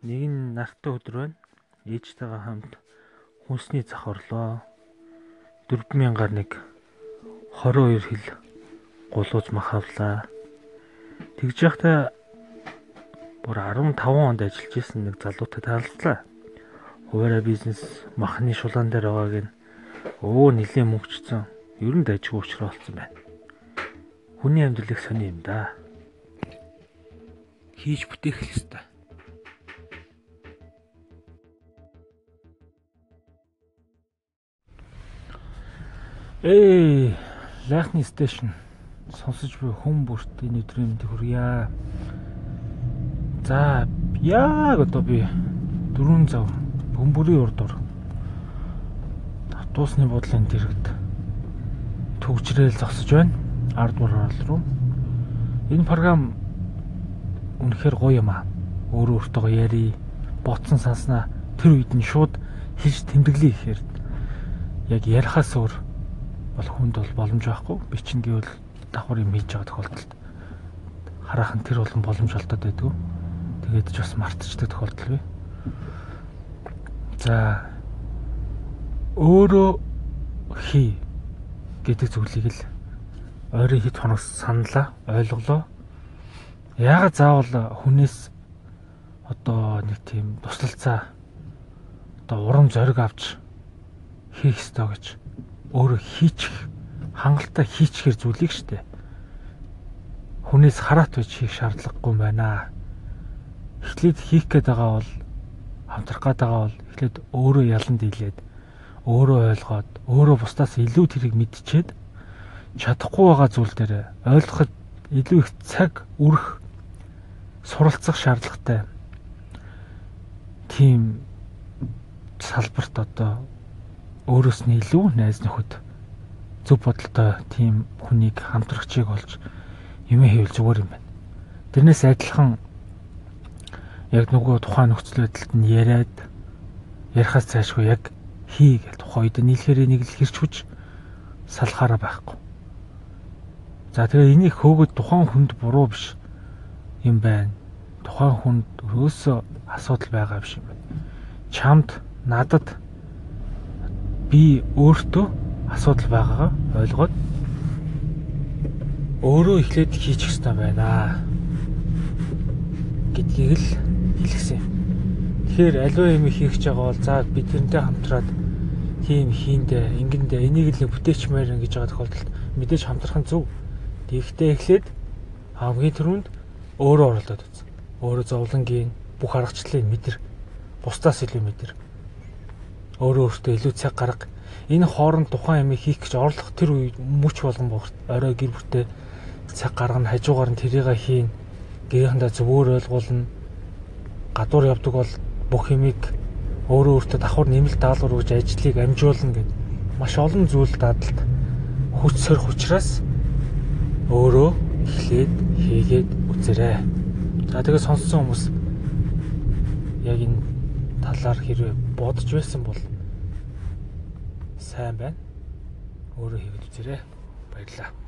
Нэгэн нартай өдөр байна. Ээжтэйгээ хамт хүнсний зах орлоо. 4000-аар нэг 22 хил гулууз мах авлаа. Тэгж явахдаа бүр 15 онд ажиллаж исэн нэг залуутай танилцлаа. Хуваараа бизнес махны шулаан дээр байгааг нь өө нилээ мөнгөчсөн. Ер нь дайггүй уучраа болсон байна. Хүний амьдрал их сони юм да. Хийж бүтээх л ёстой. Эй, лайхны стейшн сонсож буй хүн бүрт энэ өдрийн мэнд хүргье. За, яг одоо би дөрвөн зав бөмбөрийн урд ор автобусны бодлын дэргэд төгжрэл зогсож байна. Ард мөр орол руу. Энэ програм үнэхээр гоё юм аа. Өөрөө өөртөө яри ботсон санснаа тэр үед нь шууд хийж тэмдэглэе гэхээр яг ярихаас өөр бол хүнд бол боломж байхгүй. Би чинь гэвэл давхар юм хийж байгаа тохиолдолд хараахан тэр болон боломж олдоод байдгүй. Тэгээд ч бас мартчихдаг тохиолдол бий. За өөрөө хий гэдэг зүйлийг л ойрын хит хоног саналаа, ойлголоо. Яагаад заавал хүнээс одоо нэг тийм туслалцаа одоо урам зориг авч хийх ёстой гэж өөрөө хийчих хангалттай хийчихэр зүйлийг штэ. Хүнээс хараат байж хийх шаардлагагүй байна. Эхлээд хийх гээд байгаа бол хамтрах гээд байгаа бол эхлээд өөрөө ялан дийлээд өөрөө ойлгоод өөрөө бусдаас илүү тэрийг мэдчихэд чадахгүй байгаа зүйл дээр ойлгоход илүү их цаг үрэх суралцах шаардлагатай. Тийм салбарт одоо өөрөөс нь илүү найз нөхөд зөв бодолтой тийм хүнийг хамтрагчийг олж юм хийвэл зүгээр юм байна. Тэрнээс адилхан яг нөгөө тухайн нөхцөл байдалд нь яриад ярихаас цаашгүй яг хий гэж тухайн үед нийлхэрээ нэг л хэрчвч салахаараа байхгүй. За тэгээ энийг хөөгд тухайн хүнд буруу биш юм байна. Тухайн хүнд өөсөө асуудал байгаа биш юм байна. Чамд надад би өөртөө асуудал байгаагаа ойлгоод өөрөө эхлээд хийчих хэрэгтэй байна гэдгийг л хэлсэн. Тэгэхээр аливаа юм хийх гэж байгаа бол за би тэрнтэй хамтраад тийм хийндэ ингэндэ энийг л бүтээчмээр ингэж байгаа тохиолдолд мэдээж хамтрах нь зөв. Тэгэхдээ эхлээд хамгийн түрүүнд өөрөө оролдоод үз. Өөрөө зовлонгийн бүх аргачлалыг мэдэр. Бусдаас илүү мэдэр өөрөө өөртөө илүү цаг гарга. Энэ хооронд тухайн юм хийх гэж орлох тэр үед мөч болгон богт орой гэр бүлтэй цаг гаргана хажуугаар нь тэрийг хийн гэрээхэндээ зөвөр ойлгуулна. Гадуур явдаг бол бүх юмыг өөрөө өөртөө давхар нэмэлт даалгавар өгж ажлыг амжуулна гэд маш олон зүйл дадлт хүч сорих учраас өөрөө эхлээд хийгээд үзээрэй. За тэгээ сонссон хүмүүс яг энэ талаар хэрвээ бодож байсан бол сайн байна. Өөрөө хийгээд үзээрэй. Баярлалаа.